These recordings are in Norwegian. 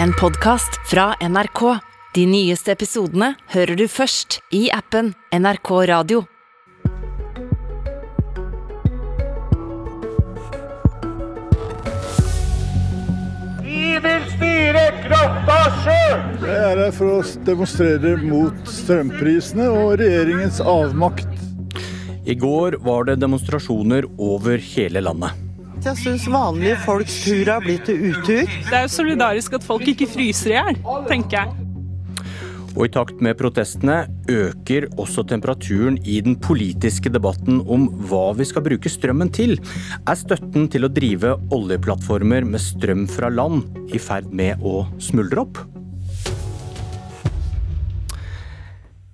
en podkast fra NRK. De nyeste episodene hører du først i appen NRK Radio. Vi vil styre krotta sjøl! Jeg er her for å demonstrere mot strømprisene og regjeringens avmakt. I går var det demonstrasjoner over hele landet. Jeg syns vanlige folks tur har blitt til utur. Det er jo solidarisk at folk ikke fryser i hjel, tenker jeg. Og i takt med protestene øker også temperaturen i den politiske debatten om hva vi skal bruke strømmen til. Er støtten til å drive oljeplattformer med strøm fra land i ferd med å smuldre opp?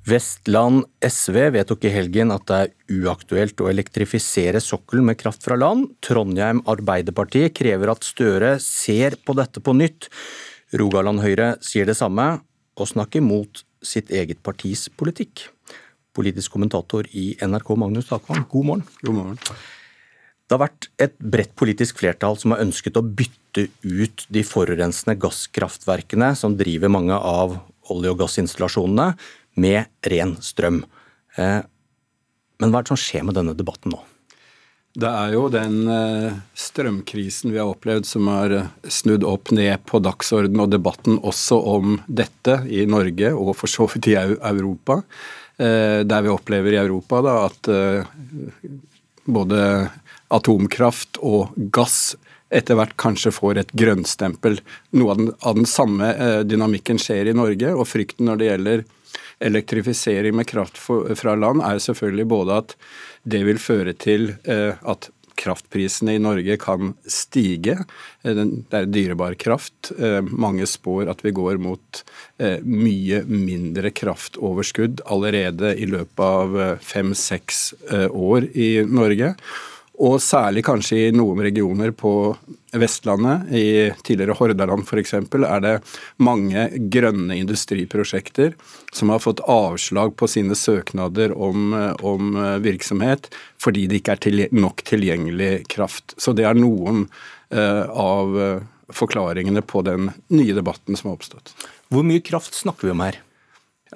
Vestland SV vedtok i helgen at det er uaktuelt å elektrifisere sokkelen med kraft fra land. Trondheim Arbeiderparti krever at Støre ser på dette på nytt. Rogaland Høyre sier det samme, og snakker mot sitt eget partis politikk. Politisk kommentator i NRK, Magnus Takvam, god morgen. God morgen. Det har vært et bredt politisk flertall som har ønsket å bytte ut de forurensende gasskraftverkene som driver mange av olje- og gassinstallasjonene, med ren strøm. Eh, men hva er det som skjer med denne debatten nå? Det er jo den eh, strømkrisen vi har opplevd som har eh, snudd opp ned på dagsordenen og debatten også om dette i Norge og for så vidt i Europa. Der vi opplever i Europa da, at både atomkraft og gass etter hvert kanskje får et grønnstempel. Noe av den, av den samme dynamikken skjer i Norge, og frykten når det gjelder elektrifisering med kraft fra land er selvfølgelig både at det vil føre til eh, at kraftprisene i Norge kan stige. Eh, det er dyrebar kraft. Eh, mange spår at vi går mot mye mindre kraftoverskudd allerede i løpet av fem-seks år i Norge. Og særlig kanskje i noen regioner på Vestlandet, i tidligere Hordaland f.eks., er det mange grønne industriprosjekter som har fått avslag på sine søknader om, om virksomhet fordi det ikke er til, nok tilgjengelig kraft. Så det er noen uh, av forklaringene på den nye debatten som har oppstått. Hvor mye kraft snakker vi om her?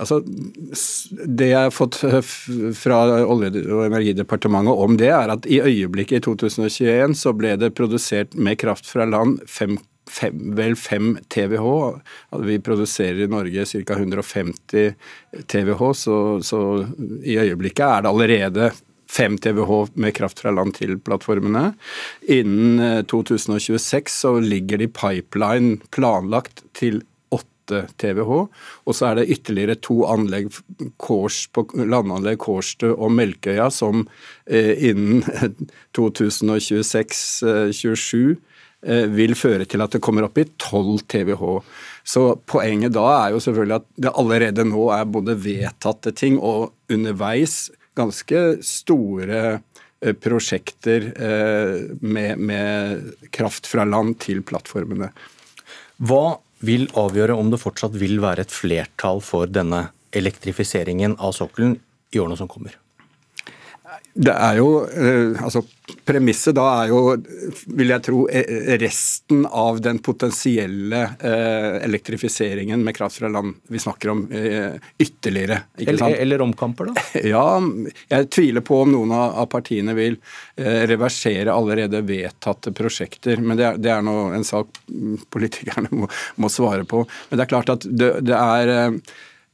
Altså, Det jeg har fått fra Olje- og energidepartementet om det, er at i øyeblikket i 2021 så ble det produsert med kraft fra land fem, fem, vel 5 TWh. Vi produserer i Norge ca. 150 TWh, så, så i øyeblikket er det allerede 5 TWh med kraft fra land til plattformene. Innen 2026 eh, så ligger det i pipeline planlagt til TWh. Og så er det ytterligere to anlegg Kors, på landanlegg Kårstø og Melkøya som eh, innen 2026-2027 eh, vil føre til at det kommer opp i 12 TWh. Så poenget da er jo selvfølgelig at det allerede nå er både vedtatte ting og underveis ganske store eh, prosjekter eh, med, med kraft fra land til plattformene. Hva vil avgjøre om det fortsatt vil være et flertall for denne elektrifiseringen av sokkelen i årene som kommer? Det er jo, eh, altså Premisset da er jo, vil jeg tro, eh, resten av den potensielle eh, elektrifiseringen med kraft fra land vi snakker om ytterligere. Eller, eller, omkamper, da? Ja, jeg tviler på om noen av partiene vil reversere allerede vedtatte prosjekter. Men det er, det er nå en sak politikerne må, må, svare på. Men det er klart at det, det er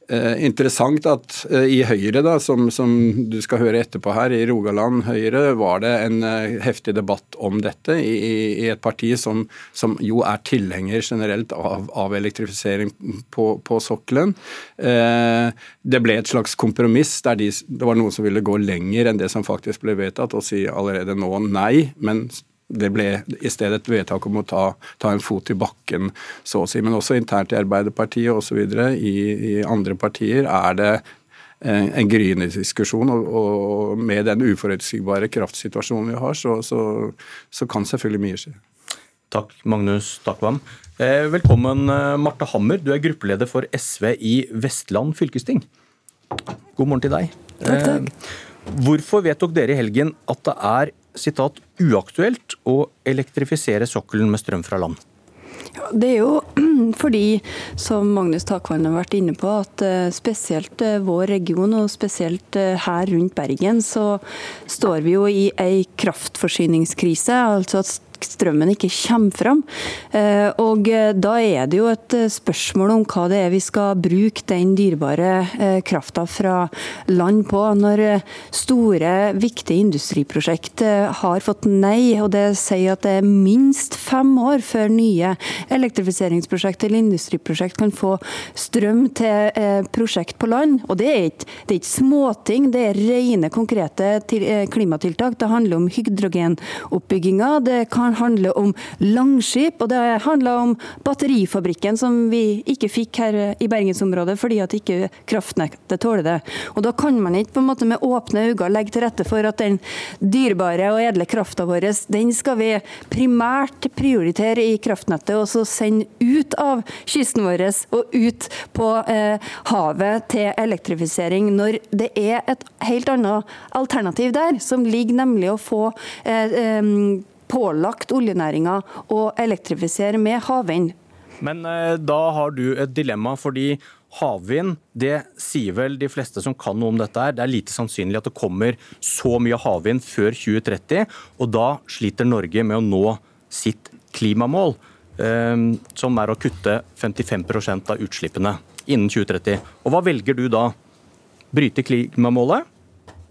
Eh, interessant at eh, i Høyre, da, som, som, du skal høre etterpå her, i Rogaland Høyre, var det en eh, heftig debatt om dette i, i et parti som, som, jo er tilhenger generelt av, av elektrifisering på, på sokkelen. Eh, det ble et slags kompromiss der de, det var noen som ville gå lenger enn det som faktisk ble vedtatt, og si allerede nå nei. men det ble i stedet et vedtak om å ta, ta, en fot i bakken, så å si. Men også internt i Arbeiderpartiet osv. I, I andre partier er det en, eh, en gryende diskusjon. Og, og, med den uforutsigbare kraftsituasjonen vi har, så, så, så, kan selvfølgelig mye skje. Takk, Magnus Takvam. Eh, velkommen, eh, Marte Hammer. Du er gruppeleder for SV i Vestland fylkesting. God morgen til deg. Takk, takk. Hvorfor vedtok dere i helgen at det er sitat, uaktuelt å elektrifisere sokkelen med strøm fra land? Det er jo Fordi, som Magnus Takvann har vært inne på, at spesielt vår region og spesielt her rundt Bergen, så står vi jo i ei kraftforsyningskrise. altså at strømmen ikke kommer fram. Eh, og eh, Da er det jo et eh, spørsmål om hva det er vi skal bruke den dyrebare krafta fra land på. Når store, viktige industriprosjekt har fått nei, og det sier at det er minst fem år før nye elektrifiseringsprosjekt eller industriprosjekt kan få strøm til prosjekt på land. Og det er ikke, det er ikke småting, det er rene, konkrete klimatiltak. Det handler om hydrogenoppbygginga. Det kan handler om Langskip, og det handler om batterifabrikken som vi ikke fikk her i bergensområdet fordi at ikke kraftnettet tåler det. Og Da kan man ikke på en måte med åpne øyne legge til rette for at den dyrebare og edle krafta vår den skal vi primært prioritere i kraftnettet og så sende ut av kysten vår og ut på eh, havet til elektrifisering, når det er et helt annet alternativ der, som ligger nemlig å få eh, eh, pålagt oljenæringa å elektrifisere med havvind. Men eh, da har du et dilemma, fordi havvind, det sier vel de fleste som kan noe om dette her, det er lite sannsynlig at det kommer så mye havvind før 2030, og da sliter Norge med å nå sitt klimamål, eh, som er å kutte 55% av utslippene innen 2030. Og hva velger du da? Bryte klimamålet,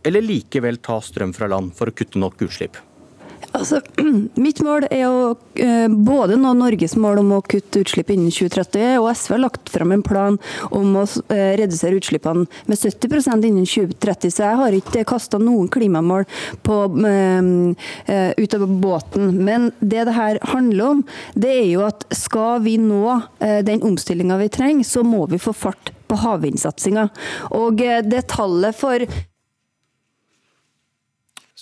eller likevel ta strøm fra land for å kutte nok utslipp? Altså, mitt mål er å eh, både nå Norges mål om å kutte utslipp innen 2030, og SV har lagt fram en plan om å eh, redusere utslippene med 70% innen 2030. Så jeg har ikke kasta noen klimamål på, uh, ut av båten. Men det det her handler om, det er jo at skal vi nå den omstillinga vi trenger, så må vi få fart på havvindsatsinga. Og det tallet for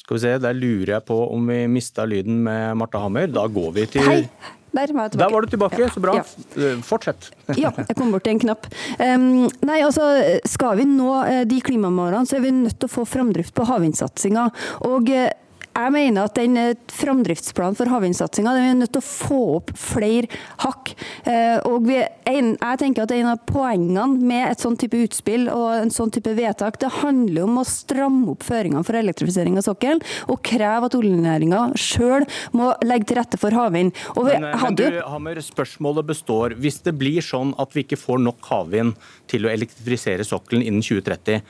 skal vi se, Der lurer jeg på om vi mista lyden med Marta Hammer. Da går vi til Hei. Der var, Der var du tilbake, så bra. Ja. Eh, fortsett. ja, jeg kom bort til en knapp. Um, nei, altså, Skal vi nå uh, de klimamålene, så er vi nødt til å få framdrift på havvindsatsinga. Og uh, jeg mener at den eh, framdriftsplanen for havvindsatsinga er nødt til å få opp flere hakk. Eh, og vi, jeg tenker at En av poengene med et sånn type utspill og en sånn type vedtak, det handler om å stramme opp føringene for elektrifisering av sokkelen, og kreve at oljenæringa sjøl må legge til rette for havvind. Men, eh, men du, Hammer, spørsmålet består. Hvis det blir sånn at vi ikke får nok havvind til å elektrifisere sokkelen innen 2030,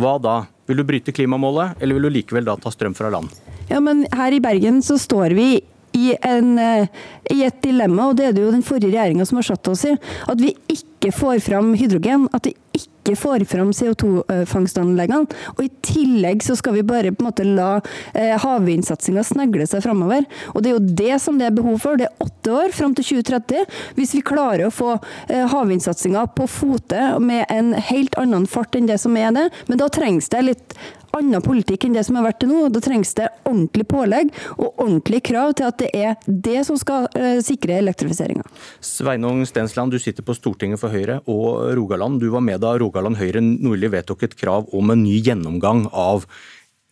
hva da? Vil du bryte klimamålet, eller vil du likevel da ta strøm fra land? Ja, men Her i Bergen så står vi i, en, eh, i et dilemma, og det er det jo den forrige regjeringa som har satt oss i. At vi ikke får fram hydrogen. At vi ikke får fram CO2-fangstanleggene. Og i tillegg så skal vi bare på en måte la eh, havvindsatsinga snegle seg framover. Og det er jo det som det er behov for. Det er åtte år fram til 2030. Hvis vi klarer å få eh, havvindsatsinga på fote med en helt annen fart enn det som er det, men da trengs det litt annen politikk enn det som har vært til nå. Da trengs det ordentlig pålegg og ordentlig krav til at det er det som skal uh, sikre elektrifiseringa. Sveinung Stensland, du sitter på Stortinget for Høyre og Rogaland. Du var med da Rogaland Høyre nordlig vedtok et krav om en ny gjennomgang av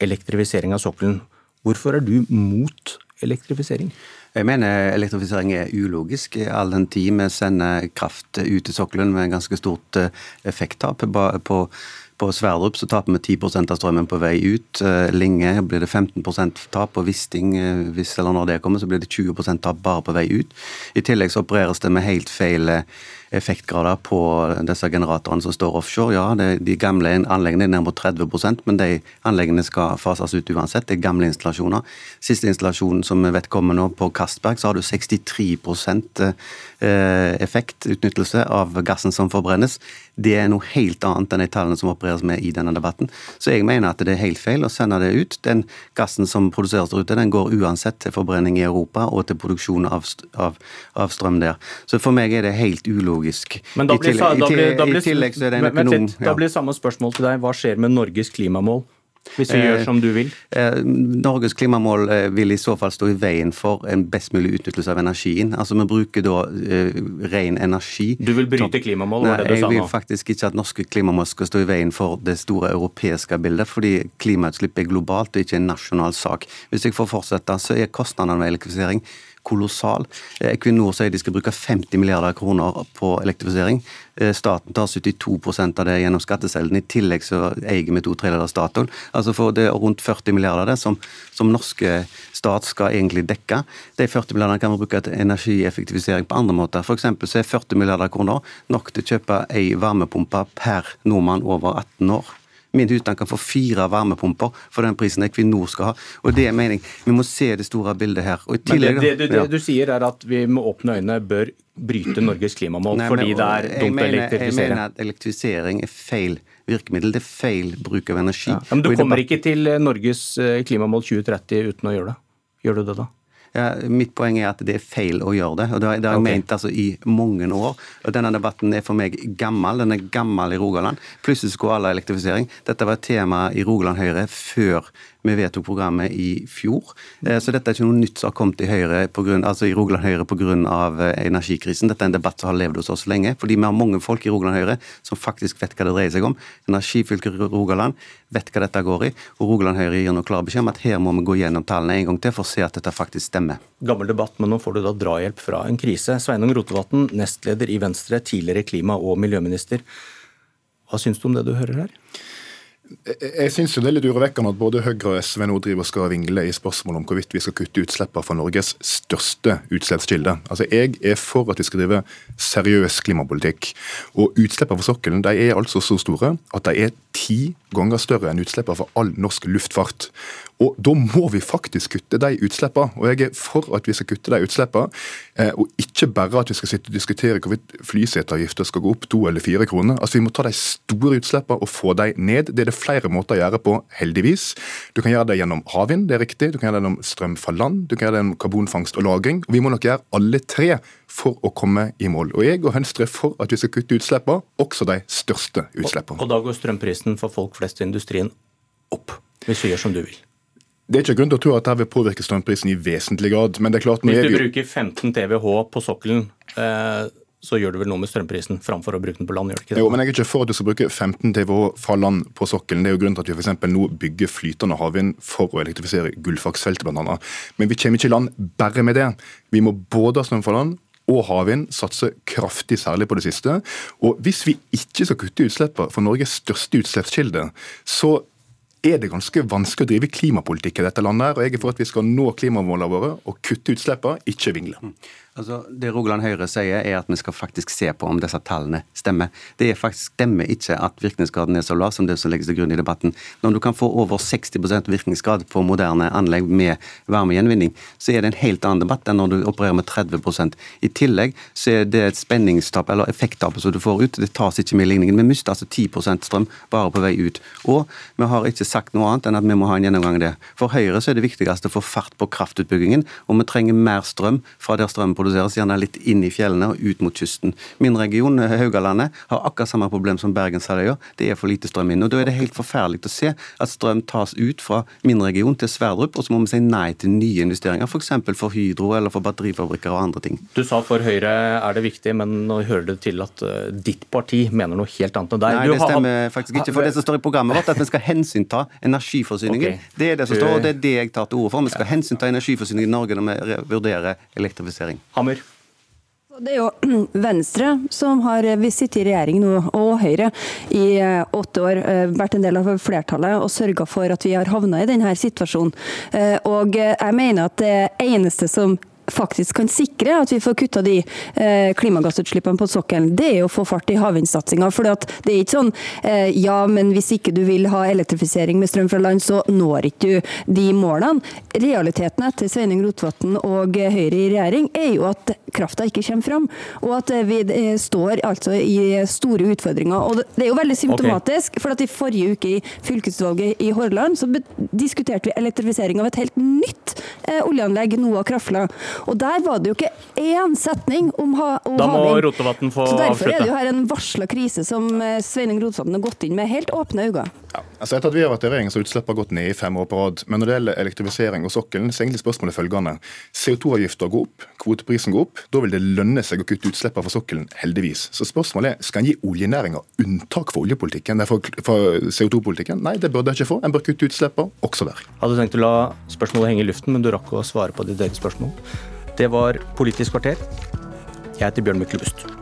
elektrifisering av sokkelen. Hvorfor er du mot elektrifisering? Jeg mener elektrifisering er ulogisk, all den tid vi sender kraft ut til sokkelen med ganske stort eh, effekttap. på på Sverdrup så taper vi 10% av strømmen på vei ut. Eh, Linge blir det 15 tap. På Wisting, eh, hvis eller når det kommer, så blir det 20 tap bare på vei ut. I tillegg så opereres det med helt feil eh, effektgrader på disse generatorene som står offshore. Ja, det, de gamle anleggene er ned mot 30% men de anleggene skal fases ut uansett. Det er gamle installasjoner. Siste installasjonen som vi vet kommer nå, på Kastberg, så har du 63 eh, effektutnyttelse av gassen som forbrennes. Det er noe helt annet enn de tallene som opereres med i denne debatten. Så jeg mener at det er helt feil å sende det ut. Den gassen som produseres der ute, den går uansett til forbrenning i Europa og til produksjon av, av, av strøm der. Så for meg er det helt ulogisk logisk. Men da blir, I tillegg, da blir, I tillegg så er det en økonom litt, Da blir samme spørsmål til deg. Hva skjer med Norges klimamål? Hvis vi eh, gjør som du vil? Eh, Norges klimamål eh, vil i så fall stå i veien for en best mulig utnyttelse av energien. Altså Vi bruker da ren energi. Du vil bryte klimamål, du sa nå? Jeg vil faktisk ikke at norske klimamål skal stå i veien for det store europeiske bildet, fordi klimautslipp er globalt, er ikke en nasjonal sak. Hvis jeg får fortsette, så er kostnadene ved elektrifisering kolossal. Equinor sier de skal bruke 50 milliarder kroner på elektrifisering. Staten tar 72 av det gjennom skatteseddelen. I tillegg så eier vi to tredjedeler av Statoil. Altså for det er rundt 40 milliarder det som, som norske stat skal egentlig dekke. De 40 milliardene kan vi bruke til energieffektivisering på andre måter. F.eks. så er 40 milliarder kroner nok til å kjøpe ei varmepumpe per nordmann over 18 år. Min husstand kan få fire varmepumper for den prisen Equinor skal ha. Og det er mening. Vi må se det store bildet her. Tillegg, det, det, det, det, du sier er at vi med åpne øyne bør bryte Norges klimamål Nei, fordi men, det er dumt å elektrifisere? Jeg mener at elektrifisering er feil virkemiddel. Det er feil bruk av energi. Ja, men du kommer ikke til Norges eh, klimamål 2030 uten å gjøre det. Gjør du det da? Ja, mitt poeng er at det er feil å gjøre det. og Det har jeg okay. ment altså, i mange år. og Denne debatten er for meg gammel. Den er gammel i Rogaland. Plutselig skulle alle elektrifisering. Dette var et tema i Rogaland Høyre før vi vedtok programmet i fjor. Eh, så dette er ikke noe nytt som har kommet i, Høyre grunn, altså i Rogaland Høyre pga. Eh, energikrisen. Dette er en debatt som har levd hos oss lenge. Fordi vi har mange folk i Rogaland Høyre som faktisk vet hva det dreier seg om. Energifylket Rogaland vet hva dette går i. Og Rogaland Høyre gir noe klar beskjed om at her må vi gå gjennom tallene en gang til for å se at dette faktisk stemmer. Gammel debatt, men nå får du da drahjelp fra en krise. Sveinung Rotevatn, nestleder i Venstre, tidligere klima- og miljøminister. Hva syns du om det du hører her? Jeg syns det er litt urovekkende at både Høyre og SV nå driver og skal vingle i spørsmål om hvorvidt vi skal kutte utslippene fra Norges største utslippskilde. Altså, Jeg er for at vi skal drive seriøs klimapolitikk. Og utslippene fra sokkelen de er altså så store at de er ti ganger større enn utslippene fra all norsk luftfart. Og Da må vi faktisk kutte de utslippene. Og jeg er for at vi skal kutte de utslippene, eh, og ikke bare at vi skal sitte og diskutere hvorvidt flyseteavgifter skal gå opp to eller fire kroner. Altså Vi må ta de store utslippene og få de ned. Det er det flere måter å gjøre på, heldigvis. Du kan gjøre det gjennom havvind, det er riktig. Du kan gjøre det gjennom strøm fra land. Du kan gjøre det gjennom karbonfangst og -lagring. Og Vi må nok gjøre alle tre for å komme i mål. Og Jeg og Venstre er for at vi skal kutte utslippene, også de største utslippene. Og, og da går strømprisen for folk flest i industrien opp, hvis vi gjør som du vil? Det er ikke grunn til å tro at dette vil påvirke strømprisen i vesentlig grad. men det er klart... Hvis du bruker 15 TWh på sokkelen, eh, så gjør du vel noe med strømprisen framfor å bruke den på land? gjør det ikke det? Jo, men Jeg er ikke for at du skal bruke 15 TWh fra land på sokkelen. Det er jo grunnen til at vi for nå bygger flytende havvind for å elektrifisere Gullfaksfeltet bl.a. Men vi kommer ikke i land bare med det. Vi må både ha strøm fra land og havvind satser kraftig, særlig på det siste. Og Hvis vi ikke skal kutte utslippene for Norges største utslippskilde, så er det ganske vanskelig å drive klimapolitikk i dette landet. her, og Jeg er for at vi skal nå klimamålene våre og kutte utslippene, ikke vingle. Altså, Det Rogaland Høyre sier, er at vi skal faktisk se på om disse tallene stemmer. Det er faktisk stemmer ikke at virkningsgraden er så lav som det som legges til grunn i debatten. Når du kan få over 60% virkningsgrad på moderne anlegg med varmegjenvinning, så er det en helt annen debatt enn når du opererer med 30% I tillegg så er det et spenningstap, eller effekttap som du får ut, det tas ikke med i ligningen. Vi mister altså 10% strøm bare på vei ut. Og vi har ikke sagt noe annet enn at vi må ha en gjennomgang av det. For Høyre så er det viktigste å få fart på kraftutbyggingen, og vi trenger mer strøm fra der strøm produseres, gjerne litt inn i fjellene og ut mot kysten. Min region, Haugalandet, har akkurat samme problem som Bergenshalvøya. Det er for lite strøm inn. og Da er det helt forferdelig å se at strøm tas ut fra min region til Sverdrup, og så må vi si nei til nye investeringer, f.eks. For, for Hydro eller for batterifabrikker og andre ting. Du sa for Høyre er det viktig, men nå hører det til at eh, ditt parti mener noe helt annet enn deg. Nei, det stemmer faktisk ikke. For det som står i programmet vårt, at vi skal hensynta energiforsyningen. Okay. Det er det som står, og det er det jeg tar til orde for. Vi skal hensynta energiforsyningen i Norge når vi vurderer elektrifisering. Hammer. Det er jo Venstre som har sittet i regjering nå, og Høyre, i eh, åtte år. Eh, vært en del av flertallet og sørga for at vi har havna i denne situasjonen. Eh, og jeg mener at det eneste som faktisk kan sikre at vi får kutta de eh, klimagassutslippene på sokkelen, det er å få fart i havvindsatsinga. For det er ikke sånn eh, ja, men hvis ikke du vil ha elektrifisering med strøm fra land, så når ikke du de målene. Realiteten etter Sveining Rotevatn og Høyre i regjering er jo at krafta ikke kommer fram, og at vi eh, står altså i store utfordringer. Og det er jo veldig symptomatisk, okay. for at i forrige uke i fylkesvalget i Hordaland så diskuterte vi elektrifisering av et helt nytt oljeanlegg, Noah Krafla. Og der var det jo ikke én setning om, ha, om da må Rotevatn få avslutte. Så derfor avslutte. er det jo her en varsla krise som Sveinung Sveining Rotevatn har gått inn med helt åpne øyne. Ja, altså etter at vi har vært i regjering, så har utslippene gått ned i fem år på rad. Men når det gjelder elektrifisering og sokkelen, så er egentlig spørsmålet følgende. CO2-avgifter går opp, kvoteprisen går opp. Da vil det lønne seg å kutte utslippene fra sokkelen, heldigvis. Så spørsmålet er skal en gi oljenæringa unntak for oljepolitikken, for, for CO2-politikken? Nei, det burde jeg ikke få. En bør kutte utslippene også der. Hadde tenkt å la spørsmålet henge i luften, men du rakk å svare på ditt eget spørsmål. Det var Politisk kvarter. Jeg heter Bjørn Myklebust.